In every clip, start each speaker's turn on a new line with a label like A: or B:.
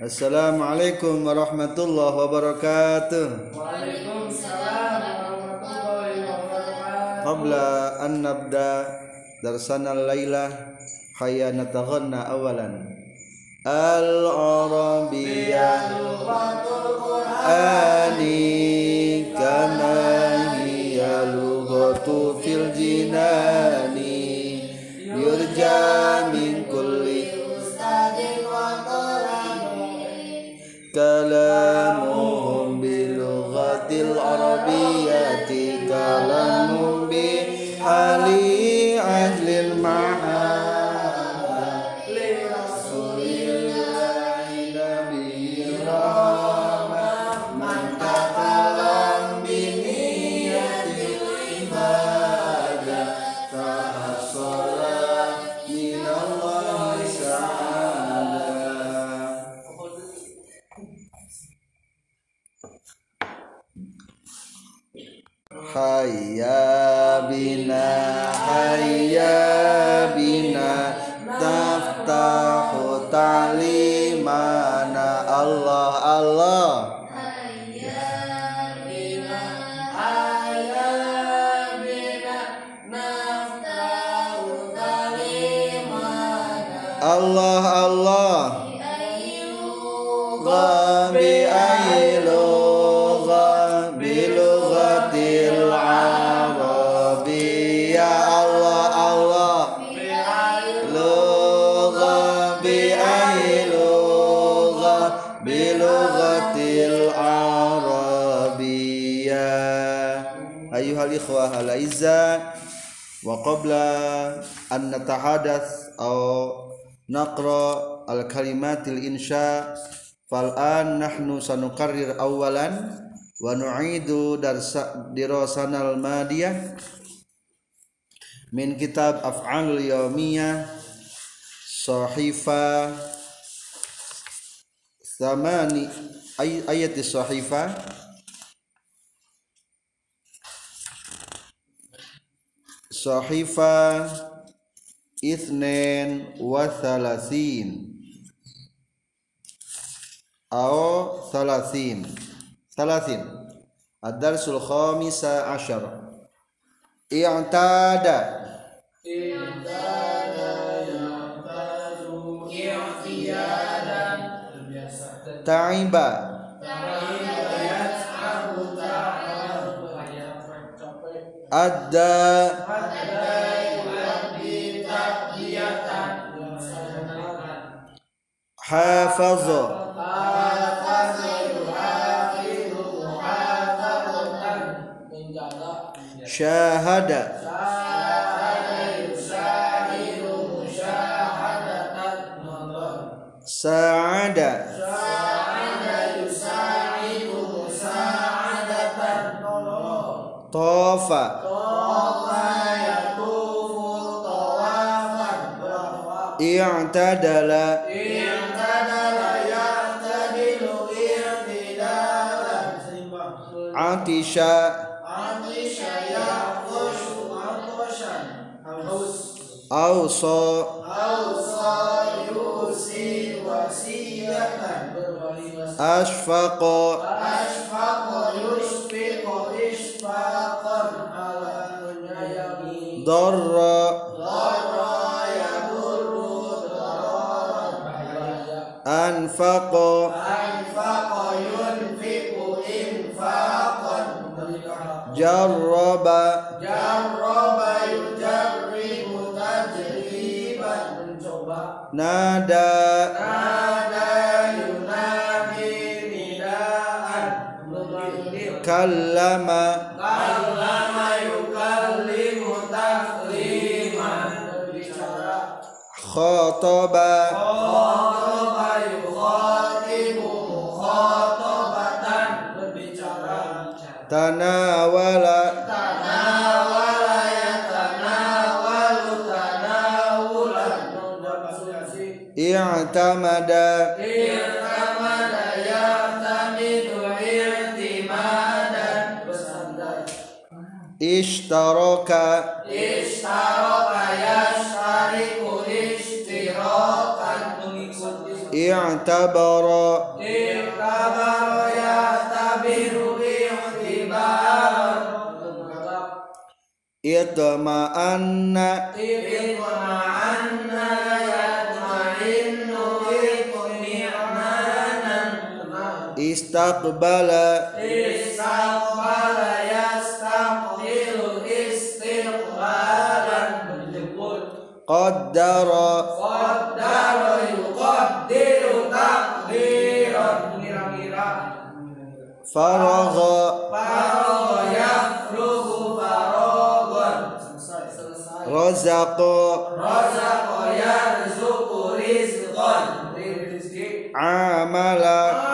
A: Assalamualaikum warahmatullahi wabarakatuh.
B: Waalaikumsalam warahmatullahi wabarakatuh.
A: Qabla an nabda darsana al-laila hayya nataghanna awalan. Al-Arabiyyah
B: Lughatul Qur'an
A: ani kama hiya lughatu fil jinani yurja Hayya bina hayya qabla an natahadath aw naqra al kalimatil insya fal'an nahnu sanukarrir awalan wa nu'idu darsa dirasana al madiyah min kitab af'alul yawmiyah sahifa thamani ay ayat sahifa صحيفة اثنين وثلاثين أو ثلاثين. ثلاثين. الدرس الخامس عشر. اعتاد. اعتاد يعتاد اعتيادا. تعب. أدى. حافظ. شاهد. ساعد. طاف. اعتدل. atisha atisha ya qoshu aqoshan haus yusi wasiyatan. Ala darra. Darra yadurru darra
B: jarraba. Jarraba yujarribu tajriban
A: mencoba.
B: Nada. Nada yunadi
C: nidaan. Memanggil.
A: Kallama.
D: Kallama
B: yukallimu takliman.
D: Berbicara.
A: Khotoba khotoba tamada Ishtaroka. Ishtaroka
B: irtimadan bersandar yashtariku ishtirakan
A: i'tabara.
C: I'tabara
B: yahtabiru i'tibaran.
A: Itma'anna.
D: Itma'anna.
A: Istaqbala.
B: Istaqbala yastaqbilu istiqbalan
A: qaddara.
B: Qaddara yuqaddiru takdiran Kira-kira.
A: Faragha.
B: Faragha yafrugu faragan Selesai
A: razaqa
B: Razaqa yarzuqu rizqan.
A: Amala.
B: Amala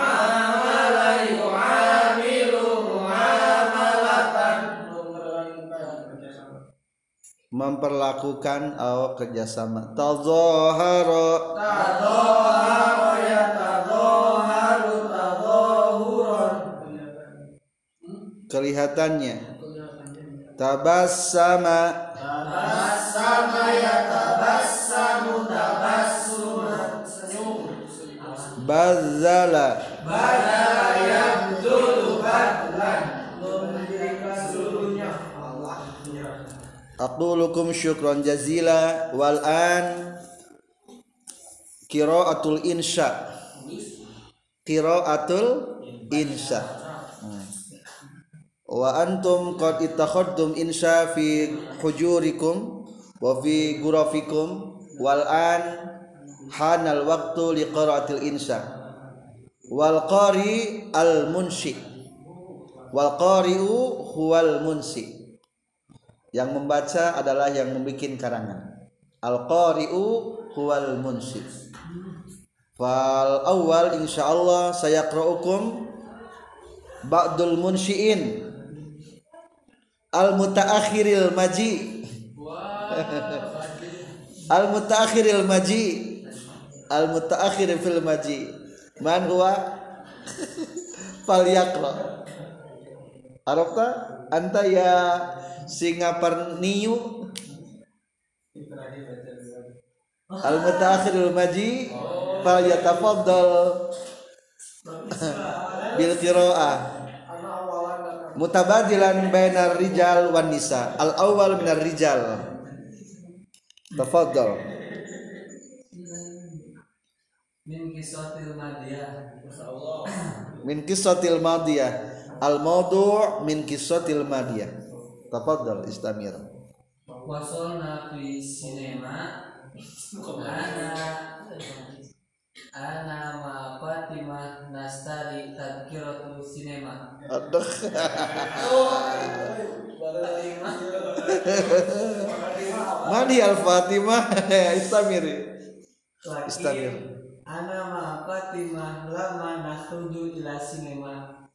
A: memperlakukan atau kerjasama. Tadzahara
B: Tadahara ya tadaharu tadahuran
A: kelihatannya. Tabassama.
B: Tabassama ya tabassamu tabassuman Senyum
A: bazzala
B: Badala
A: aqulukum syukran jazila wal an qiraatul insya. Qiraatul insya. Hmm. wa antum qad ittakhadtum insya fi hujurikum wa fi gurafikum wal an hanal waqtu li qiraatil insya. Wal qari al munshi. Wal qari'u huwal munsi yang membaca adalah yang membuat karangan. Al qari'u huwal munsi fal awal insyaallah saya qra'ukum ba'dul munsyiin. Al mutaakhiril maji. Al mutaakhiril maji. Al mutaakhir fil maji. Man huwa? Fal yaqra Arabta anta ya Singaparniu al mutaakhirul maji fal yatafaddal bil qiraah. Mutabadilan bainar rijal wan nisa. Al awal minar rijal. Tafaddal.
B: Min kisatil madiyah.
A: Min qissatil madiyah al mawdu' min qissatil madiyah tafaddal istamir.
B: Wasolna fi sinema. Ana Ana ma Fatimah Nastari Tadkiratu sinema.
A: Aduh. Madi al fatimah istamir. Istamir.
B: Ana ma Fatimah Lama nakhruju ila sinema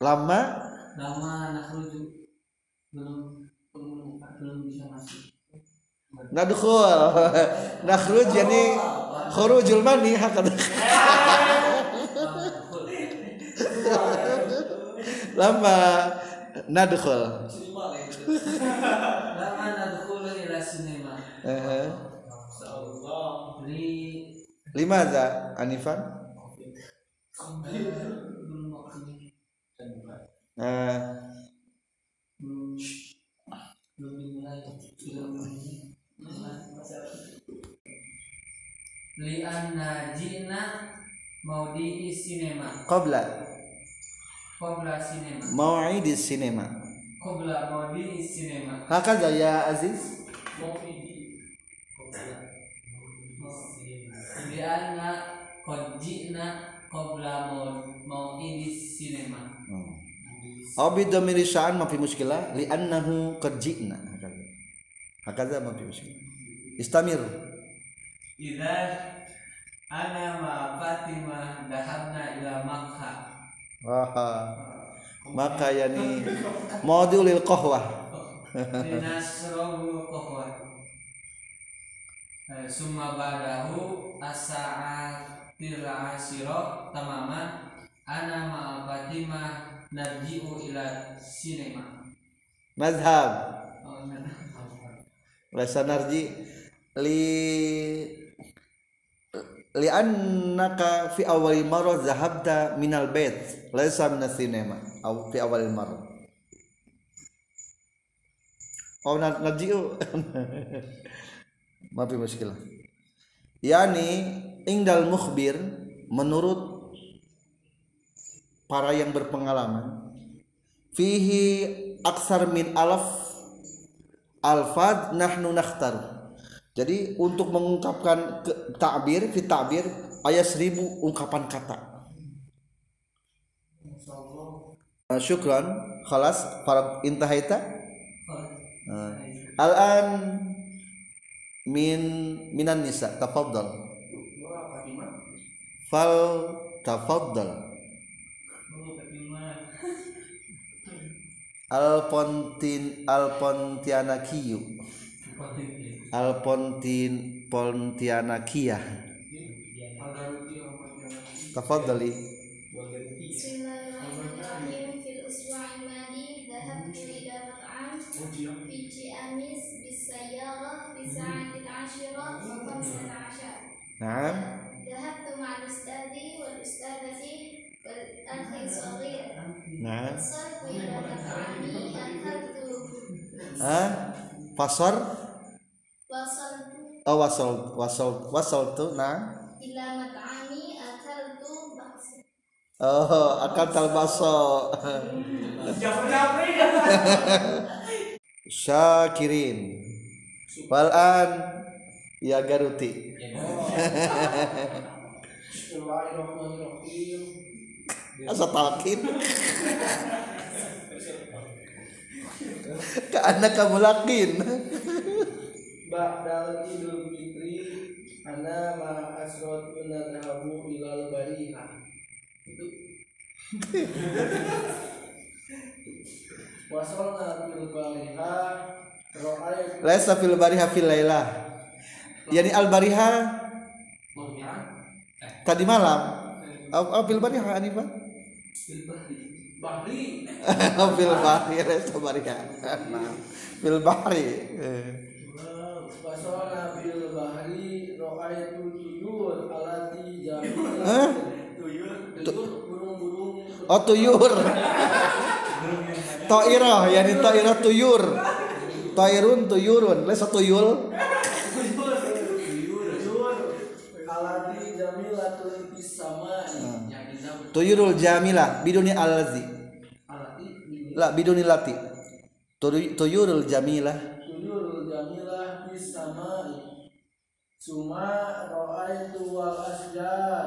A: lama?
B: Lama nakhruju Belum Belum belum bisa masuk.
A: Nadkhul nakhruj yani khurujul mani hakada lama. Nadkhul
B: Lama nadkhulu ila sinema
A: Eh,
B: Li
A: limadza anifan Eh,
B: belum belum dimulai belum li anna jina maudi sinema.
A: Qabla
B: qabla sinema.
A: Mau'id sinema.
B: Qabla maudi sinema.
A: Hakadha ya aziz?
B: Li
A: Abi domiri sya'an mafi muskilah li annahu qad ji'na. Hakaza ma muskilah. Istamir.
B: Idza ana ma Fatimah dahabna ila Makkah.
A: Wah. Maka yani maudhu'ul qahwah.
B: Dinasrahu qahwah. Eh, summa ba'dahu as-sa'atir asiro tamama. ana ma Fatimah narji'u ila sinema.
A: Mazhab
B: oh.
A: Lasa narji li li'annaka fi awali marrah zahabta minal bait laisa minas sinema aw fi awal marrah oh na- narji'u. Maaf muskilah yani ingdal mukhbir menurut para yang berpengalaman fihi aksar min alaf alfad nahnu nakhtar. Jadi untuk mengungkapkan ke, takbir fi takbir ayat seribu ungkapan kata. Uh, syukran. Khalas para intahaita Uh, al-an min minan nisa tafaddal fal tafaddal Alpontin
E: Alpontianakiu Alpontin Pontianakia Tafadhali. Bismillahirrahmanirrahim. Fil
A: usbu'il
E: madi dhahabtu ila mat'am
A: ah pasar oh wasol wasol wasol tuh nah. Oh akal tal syakirin. Walan. Ya garuti.
D: Bismillahirrahmanirrahim.
A: Asa. Ke anak kamu lakin.
D: Ba'dal Idul Fitri ana ma asrat nadhabu ilal bariha. Itu. Wasalna fil bariha
A: Laisa fil bariha fil lailah Yani al bariha Tadi malam. Oh, fil bariha Anifah
D: bahri
A: fil bahri resta baria fil bahri
D: Fasona fil bahri ro'ayatul tuyur alati jamilah tuyur tuyur burung-burung.
A: Oh tuyur toiroh yani toiroh tuyur. Toirun tuyurun. Lesa tuyul?
D: Alati jamilatun fis samai. Yang kita
A: Tuyurul jamilah Biduni alazi
D: alati
A: La biduni lati. Tuy- Tuyurul jamilah
D: tuyur jamilah fis samai. Suma ra'aitu wal asjar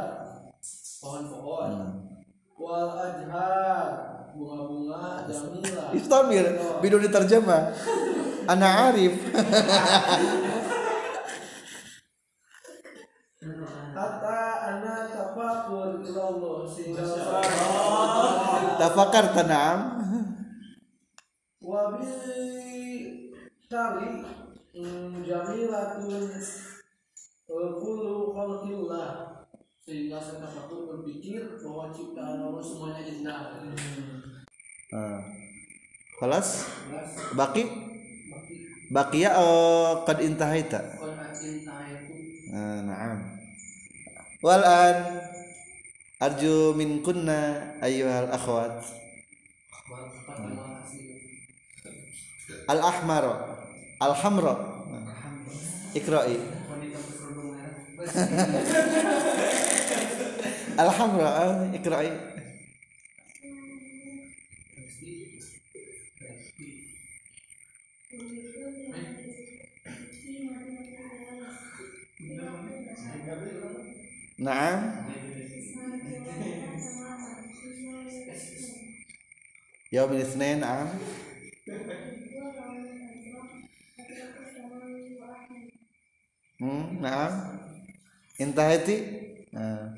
D: pohon-pohon. Wal ajhar. Bunga-bunga jamilah
A: Istamir Biduni terjemah. Ana arif
D: hatta ana tafakur ilallah sehingga
A: Tafakar tanam
D: wabi kali mm, jamilatun eh, kullu khalqillah sehingga saya tafakur berpikir bahwa ciptaan Allah semuanya indah
A: Ah. Kelas Baki.
D: Baki
A: Bakia oh, Qad intahaita.
D: Quran cinta itu
A: Ah, Naam Walan Arju min kunna Ayyuhal akhwat. Al ahmar Al hamra Ikra'i Al hamra ah, Ikra'i Naam Naam Hmm, naam. Intahati? Nah.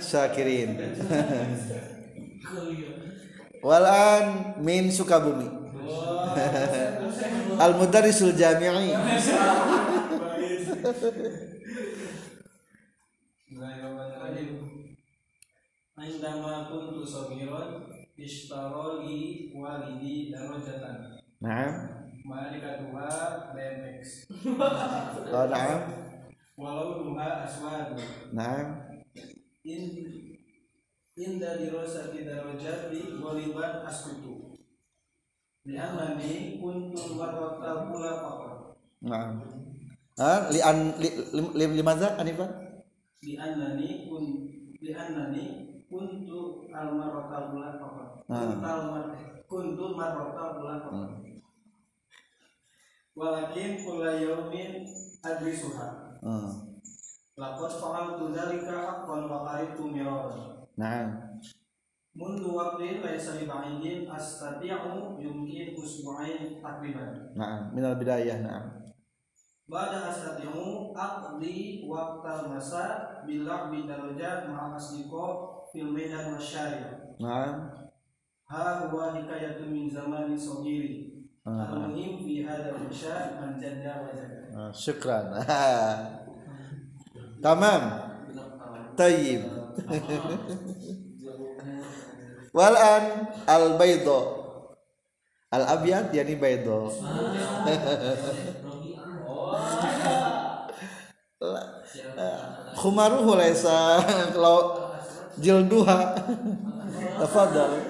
A: Syakirin. Walan min Sukabumi. Al Mudarrisul Jami'i.
D: Indama kuntu sabiran istaroli walidi darajatan.
A: Naam.
D: Malikatuha BMX.
A: Oh, naam.
B: Walau duha aswad.
A: Naam.
B: In inda dirasati di waliban askutu. Li'amani kuntu warwata pula fakor.
A: Naam. Ah, li'an li, li, li, limaza Anifan?
B: Li'annani kun nani kuntu almarokal pula fakor
A: kuntu
B: marrotan ulang walakin kula yaumin adrisuha
A: hmm.
B: lakot fa'al tu
A: dalika
B: haqqan wa qaritu mirara na'am mundu
A: waqtin
B: laisa li ba'idin astati'u yumkin usbu'ain takriban nah
A: min al bidayah na'am
B: Bada astati'u aqdi waqtal masa bila bidarajat ma'asiko fil medan masyari
A: Na'am
B: ha huwa hikayatun min zamani sogiri al-muhim
A: ah.
B: fi hadha al-insya man jadda wa jadda
A: ah, syukran. Tamam. Tayyib. Wal al baydo. Al abyad yani baydo. Khumaruhu laisa kalau jilduha. Tafadhal.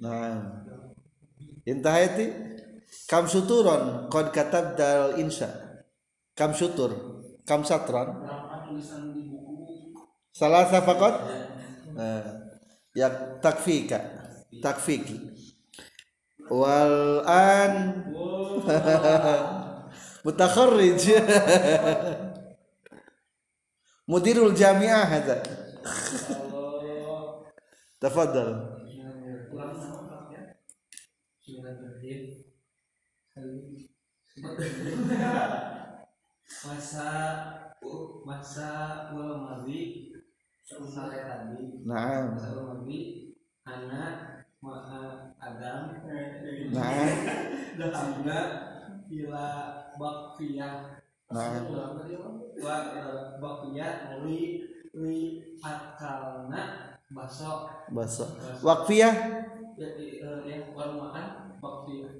A: Nah. Intahati kam suturon qad katabdal insya. Kam sutur, kam
B: buku
A: Salasa faqat. Nah, ya takfika. Takfiki. Wal an mutakharrij. Mudirul jami'ah hadza.
B: Ya masa masa ulang madi sore tadi
A: Naam.
B: masa ulang madi anak ma- Adam
A: Naam.
B: Hamna ila bakfiyah
A: Naam.
B: wa bakfiyah li li akalna baso
A: Baso.
B: Ya, ya, ya bakfiyah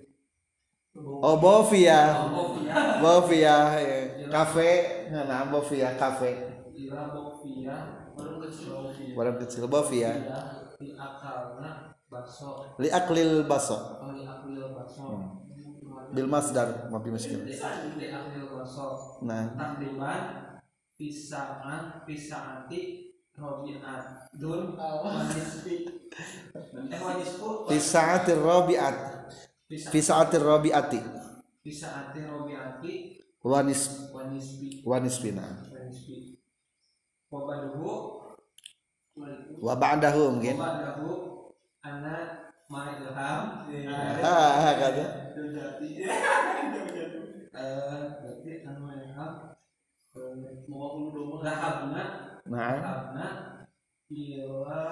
A: Oh, bofia.
B: bakfiyah
A: Bofia. ya. Kafe. Nah, bofia kafe.
B: bakfiyah warung kecil
A: bofia. Li aklil baso.
B: oh
A: Bil masdar mafi miskin. Nah,
B: takriban pisaan pisaanti robiat. Dun wanispi eh wanispu
A: fi sa'atir rabi'at. Fi sa'atir rabi'ati.
B: pisaanti robiati.
A: Wanis
B: wanispi.
A: wanisbina.
B: wanispi. Wabaduhu
A: mungkin.
B: wabadahu anak ma'ilham.
A: Ah, kata.
B: eh berarti anu dulu rahabna
A: Nah,
B: ila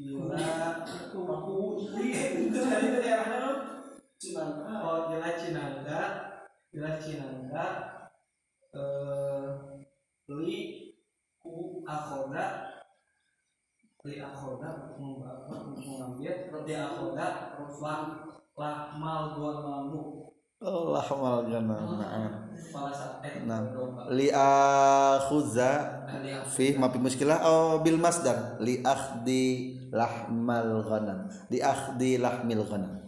B: ila itu aku ini itu dari daerah Cinangka. Oh ila Cinangka. Ila Cinangka. Eh li ku akhoda. Li akhoda mengambil li akhoda lah lah mal dua malu
A: Allah mal jannah. Nah.
B: pada saat eh
A: Nah. Li akhuza
B: akhoda.
A: fi mafi muskilah oh bil masdar li akhdi lahmal ghanam. Li akhdi lahmil ghanam.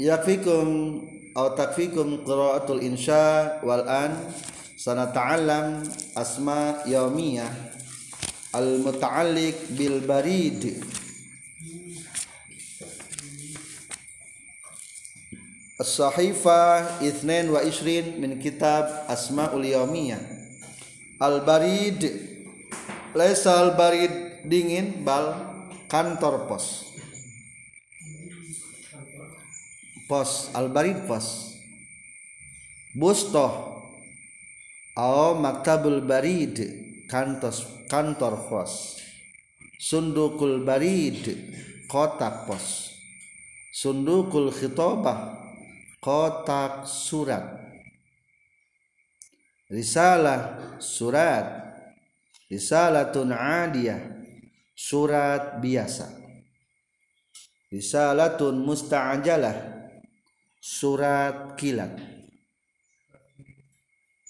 A: Yakfikum atau takfikum qiraatul insya wal an sanata'allam asma yaumiyah al muta'alliq bil barid As-Sahifa Ithnain wa Ishrin min kitab Asma'ul Yawmiyah. Al-Barid Laisa al-Barid dingin bal kantor pos. Pos Al-Barid pos. Bustoh. Au maktabul barid kantos kantor pos. Sundukul barid kotak pos. Sundukul khitobah kotak surat. Risalah surat. Risalatun adiyah. Surat biasa. Risalatun musta'ajalah surat kilat.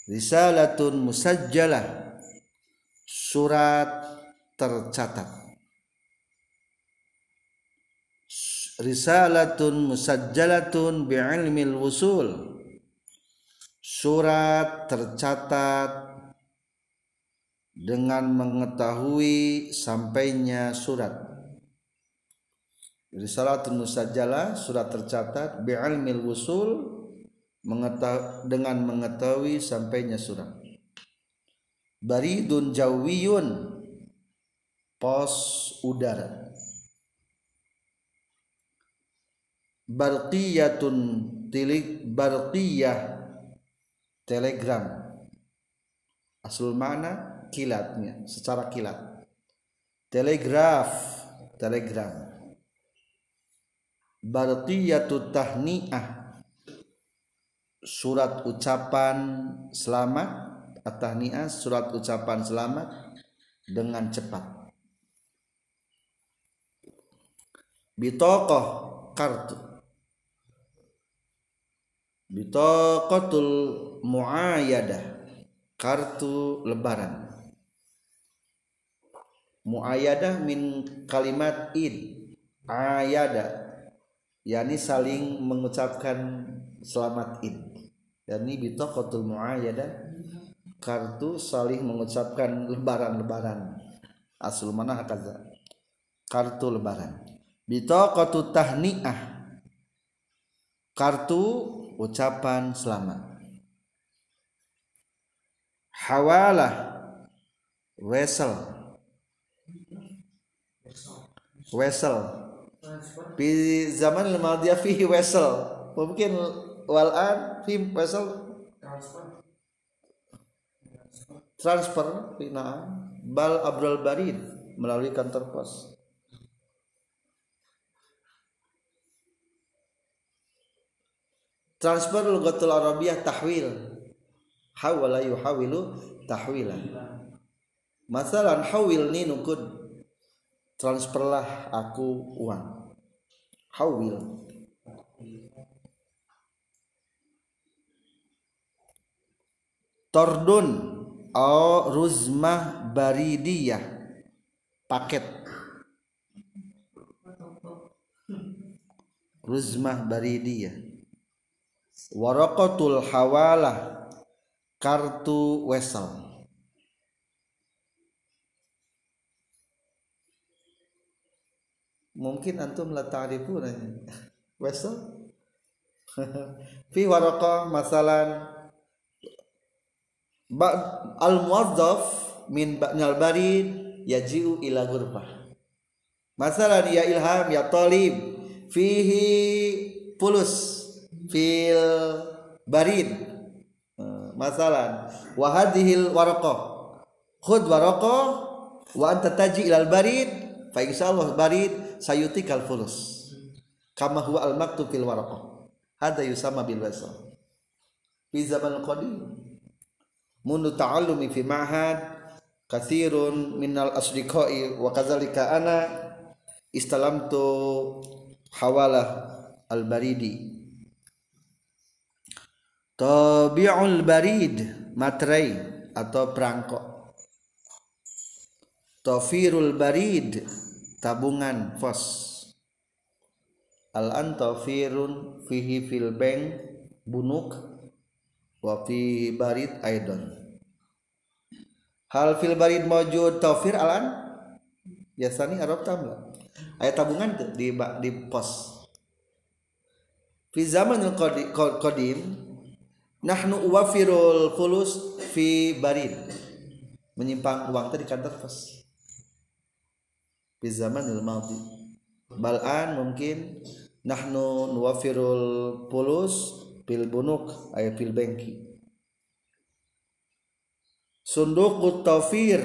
A: Risalatun musajjalah. Surat tercatat risalatun musajjalatun bi'ilmil wusul. Surat tercatat dengan mengetahui sampainya surat. Risalatun musajjalah surat tercatat bi'ilmil wusul dengan mengetahui sampainya surat. Baridun jawiyun pos udara barqiyatun tilik barqiyah telegram. Asal mana kilatnya secara kilat. Telegraf telegram. Barqiyatut tahniah. Surat ucapan selamat at-tahniah surat ucapan selamat dengan cepat. Bitokoh kartu bitokotul muayyadah. Kartu lebaran. Muayyadah min kalimat id. Ayada yakni saling mengucapkan selamat id. Yakni bitokotul muayyadah. Kartu saling mengucapkan lebaran-lebaran. Asal mana hakaza kartu lebaran. Bitokotu tahniah. Kartu ucapan selamat. Hawalah. Wesel. Wesel. Di zaman al-madiyah fihi wesel. Mungkin wal'an fi wesel. Transfer. Nah bal abdul barid melalui kantor pos transfer lugatul arabiyah tahwil. Hawala yuhawilu tahwilan masalan hawil ni nukud transferlah aku uang. Hawil. Tordun. Au ruzmah baridiyah. Paket. Ruzmah baridiyah waraqatul hawalah kartu wesel. Mungkin antum la ta'rifuna wesel? Fi waraqah masalan al muwazzaf min ba'nal barid yaji'u ila ghurfah masalan ya ilham ya talib fihi pulus fil barid masalan wa hadhil khud waraqah wa anta taji ilal barid fa insyaallah barid sayutikal fulus. Kama huwa al maktub fil waraqah. Hada yusama bil wasal. Fi zaman qadim. Mundu ta'allumi fi ma'had kathirun minal asdiqai wa kadzalika ana istalamtu hawalah al baridi tabi'ul barid matrai atau perangkok. Tafirul barid tabungan fos al antafirun fihi fil bank bunuk wa fi barid aidon. Hal fil barid mawjud tawfir alan? Biasanya Arab tamla ayat tabungan di di pos fi zaman qadim nahnu uwafirul fulus fi barid menyimpang uang tadi kantor pos fi zamanil madhi bal'an mungkin nahnu nuwafirul pulus pil bunuk ay pil bengki. Sundukut tawfir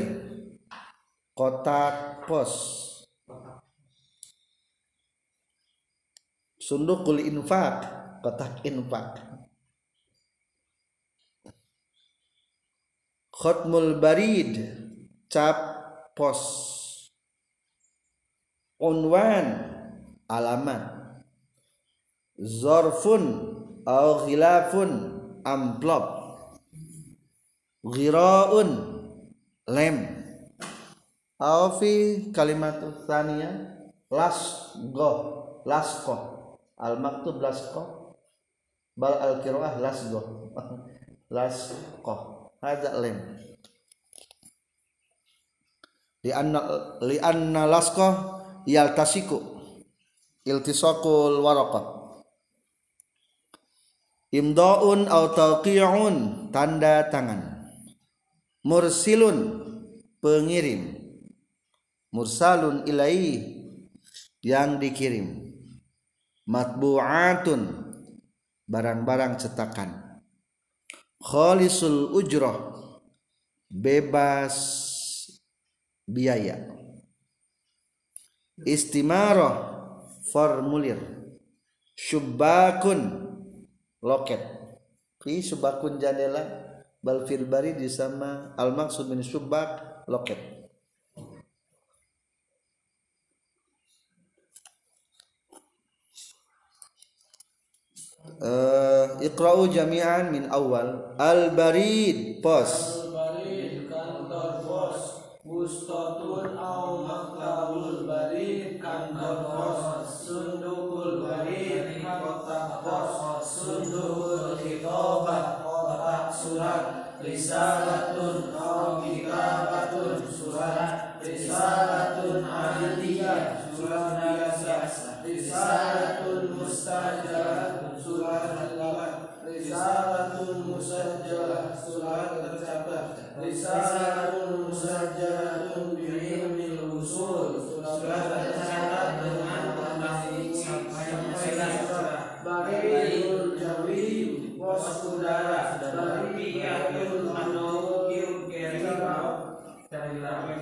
A: kotak pos. Sundukul infak kotak infak khutmul barid cap pos. Unwan alamat zorfun au khilafun amplop. Ghiraun lem. Au fi kalimat tsaniyah lasgo lasko al maktub lasko bal al qiraah lasgo. lasko ada lem. Li anna li anna lasko yaltasiku iltisaqul waraqat imdaun atau tawqi'un tanda tangan. Mursilun pengirim. Mursalun ilai yang dikirim. Matbu'atun barang-barang cetakan khalisul ujrah. Bebas biaya. Istimarah formulir. Syubakun loket. Fi subakun jandela bal disama al maksud min subak loket uh, iqra'u jami'an min awal. Al barid pos.
B: Al barid kantor pos. Mustatun au maktabul barid kantor pos. Sundukul barid kotak pos. Sundul khitobah kotak surat. Risalatun au kitabatun surat. Risalatun aliyah surat biasa. Risalatun risalatun musajjalatun bi ilmil usul surat tercatat dengan Baridul Jawi pos udara Bariyatul Manawir Kerima Bariyatul Tahniyah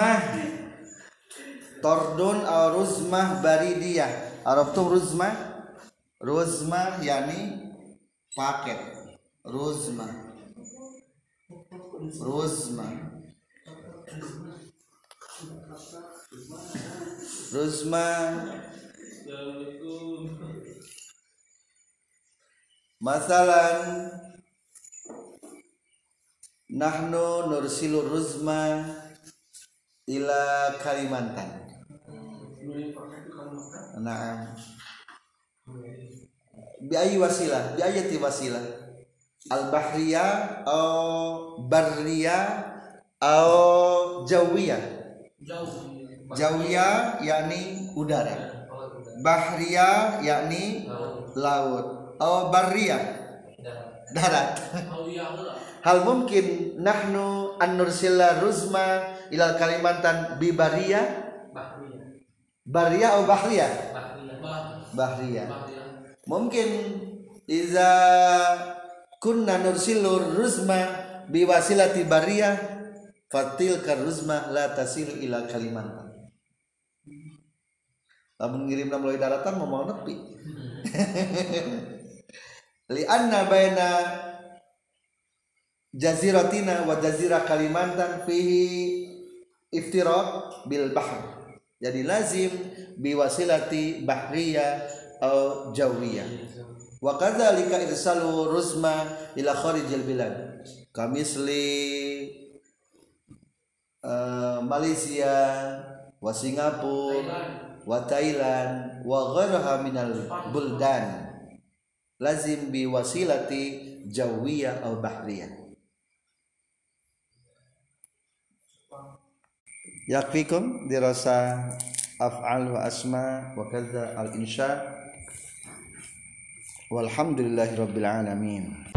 A: Ruzmah. Tordun al Ruzmah Baridiyah Arabtum Ruzmah? Ruzmah yani paket. Ruzmah. Ruzmah. Ruzmah. Masalan Nahnu nursilu ruzma ila Kalimantan. Nah, bi ayi wasilah, bi ayati wasilah. Al bahriyah au barriyah au jawiyah. Jawiyah yakni udara. Bahriyah yakni laut. Au barriyah darat hal mungkin nahnu an nursila ruzma ilal Kalimantan bi baria baria atau bahria? Bahria. Mungkin iza kunna nursilu ruzma bi wasilati baria fatil karuzma la tasilu ila Kalimantan. Lamun ngirimna melalui daratan mau mau nepi. Li anna baina jaziratina wa jazirah Kalimantan fihi iftiraq bil bahr. Jadi lazim biwasilati bahriya atau jawiyah wa kadzalika irsalu ruzma ila kharijil bilad. Kamisli uh, Malaysia wa Singapura wa Thailand wa ghairaha minal buldan. Lazim bi wasilati jawiyah atau bahriyah يكفيكم دراسة أفعال وأسماء وكذا الإنشاء والحمد لله رب العالمين.